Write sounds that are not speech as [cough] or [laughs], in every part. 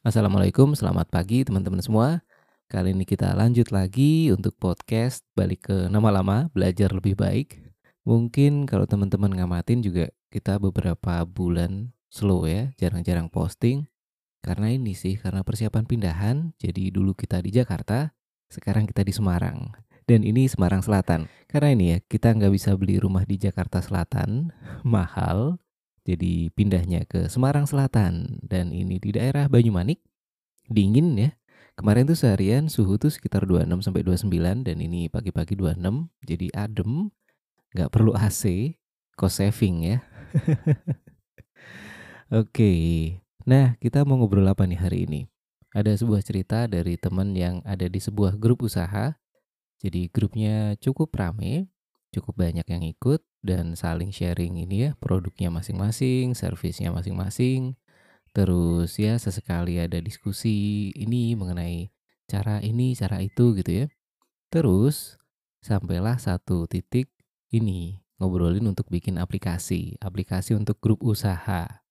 Assalamualaikum, selamat pagi teman-teman semua. Kali ini kita lanjut lagi untuk podcast balik ke nama lama, belajar lebih baik. Mungkin kalau teman-teman ngamatin juga kita beberapa bulan slow ya, jarang-jarang posting. Karena ini sih, karena persiapan pindahan. Jadi dulu kita di Jakarta, sekarang kita di Semarang. Dan ini Semarang Selatan. Karena ini ya, kita nggak bisa beli rumah di Jakarta Selatan, [laughs] mahal jadi pindahnya ke Semarang Selatan. Dan ini di daerah Banyumanik dingin ya. Kemarin tuh seharian suhu tuh sekitar 26 sampai 29 dan ini pagi-pagi 26 jadi adem nggak perlu AC cost saving ya. [laughs] Oke nah kita mau ngobrol apa nih hari ini? Ada sebuah cerita dari teman yang ada di sebuah grup usaha jadi grupnya cukup rame cukup banyak yang ikut dan saling sharing ini ya produknya masing-masing, servisnya masing-masing. Terus ya sesekali ada diskusi ini mengenai cara ini, cara itu gitu ya. Terus sampailah satu titik ini ngobrolin untuk bikin aplikasi, aplikasi untuk grup usaha.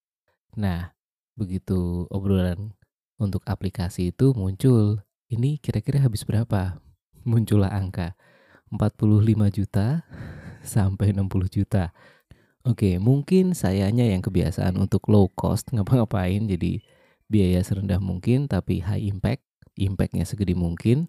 Nah, begitu obrolan untuk aplikasi itu muncul, ini kira-kira habis berapa? Muncullah angka 45 juta sampai 60 juta. Oke, mungkin sayanya yang kebiasaan untuk low cost ngapa-ngapain jadi biaya serendah mungkin tapi high impact, impactnya segede mungkin.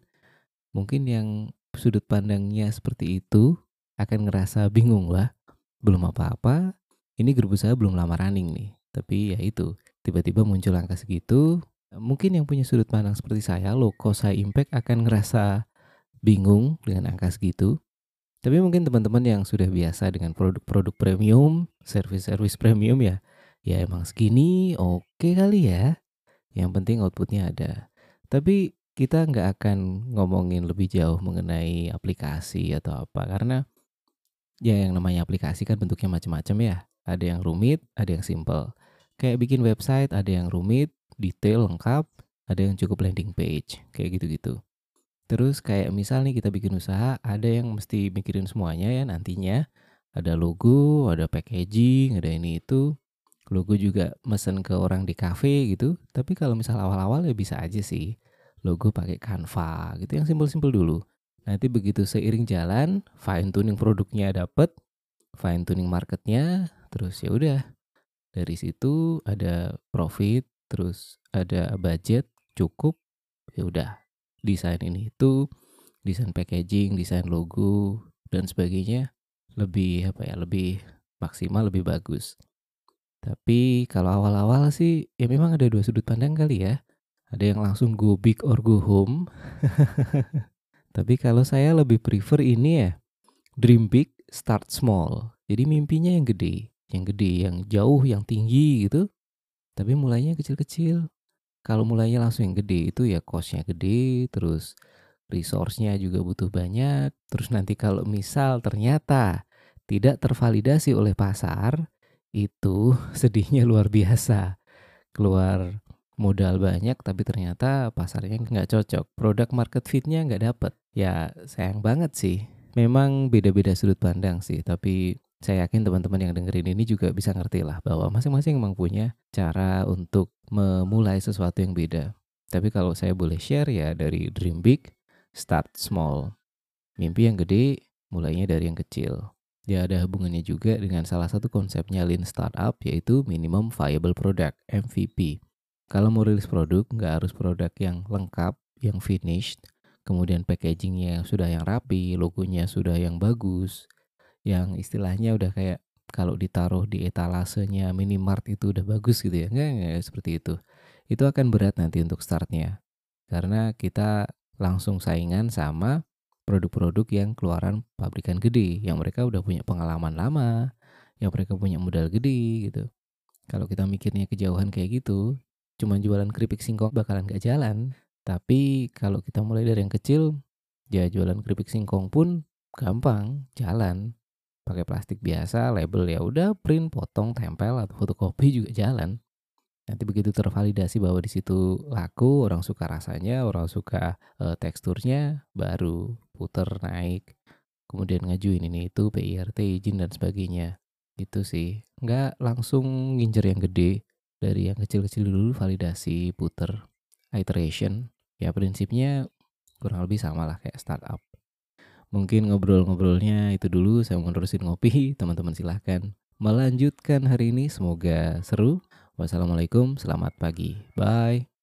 Mungkin yang sudut pandangnya seperti itu akan ngerasa bingung lah. Belum apa-apa, ini grup usaha belum lama running nih. Tapi ya itu, tiba-tiba muncul angka segitu. Mungkin yang punya sudut pandang seperti saya, low cost high impact akan ngerasa bingung dengan angka segitu. Tapi mungkin teman-teman yang sudah biasa dengan produk-produk premium, service-service premium ya, ya emang segini oke okay kali ya. Yang penting outputnya ada. Tapi kita nggak akan ngomongin lebih jauh mengenai aplikasi atau apa karena ya yang namanya aplikasi kan bentuknya macam-macam ya. Ada yang rumit, ada yang simple. Kayak bikin website, ada yang rumit, detail lengkap, ada yang cukup landing page, kayak gitu-gitu. Terus kayak misal nih kita bikin usaha, ada yang mesti mikirin semuanya ya nantinya. Ada logo, ada packaging, ada ini itu. Logo juga mesen ke orang di cafe gitu. Tapi kalau misal awal-awal ya bisa aja sih. Logo pakai Canva gitu yang simpel-simpel dulu. Nanti begitu seiring jalan, fine tuning produknya dapet, fine tuning marketnya, terus ya udah. Dari situ ada profit, terus ada budget cukup, ya udah desain ini itu, desain packaging, desain logo dan sebagainya lebih apa ya, lebih maksimal, lebih bagus. Tapi kalau awal-awal sih ya memang ada dua sudut pandang kali ya. Ada yang langsung go big or go home. [laughs] Tapi kalau saya lebih prefer ini ya, dream big, start small. Jadi mimpinya yang gede, yang gede, yang jauh, yang tinggi gitu. Tapi mulainya kecil-kecil. Kalau mulainya langsung yang gede itu ya costnya gede, terus resource-nya juga butuh banyak. Terus nanti kalau misal ternyata tidak tervalidasi oleh pasar, itu [laughs] sedihnya luar biasa. Keluar modal banyak tapi ternyata pasarnya nggak cocok. Produk market fit-nya nggak dapet. Ya sayang banget sih. Memang beda-beda sudut pandang sih, tapi saya yakin teman-teman yang dengerin ini juga bisa ngerti lah bahwa masing-masing memang punya cara untuk memulai sesuatu yang beda. Tapi kalau saya boleh share ya dari dream big, start small. Mimpi yang gede, mulainya dari yang kecil. Ya ada hubungannya juga dengan salah satu konsepnya Lean Startup yaitu Minimum Viable Product, MVP. Kalau mau rilis produk, nggak harus produk yang lengkap, yang finished, kemudian packagingnya sudah yang rapi, logonya sudah yang bagus, yang istilahnya udah kayak kalau ditaruh di etalasenya minimart itu udah bagus gitu ya. Enggak, enggak seperti itu. Itu akan berat nanti untuk startnya. Karena kita langsung saingan sama produk-produk yang keluaran pabrikan gede. Yang mereka udah punya pengalaman lama. Yang mereka punya modal gede gitu. Kalau kita mikirnya kejauhan kayak gitu, cuma jualan keripik singkong bakalan gak jalan. Tapi kalau kita mulai dari yang kecil, ya jualan keripik singkong pun gampang, jalan pakai plastik biasa, label ya udah print, potong, tempel atau fotokopi juga jalan. Nanti begitu tervalidasi bahwa di situ laku, orang suka rasanya, orang suka e, teksturnya, baru puter naik, kemudian ngajuin ini itu PIRT izin dan sebagainya. Itu sih, nggak langsung ngincer yang gede, dari yang kecil-kecil dulu validasi, puter, iteration, ya prinsipnya kurang lebih sama lah kayak startup. Mungkin ngobrol-ngobrolnya itu dulu, saya mau nerusin ngopi, teman-teman silahkan melanjutkan hari ini, semoga seru. Wassalamualaikum, selamat pagi, bye.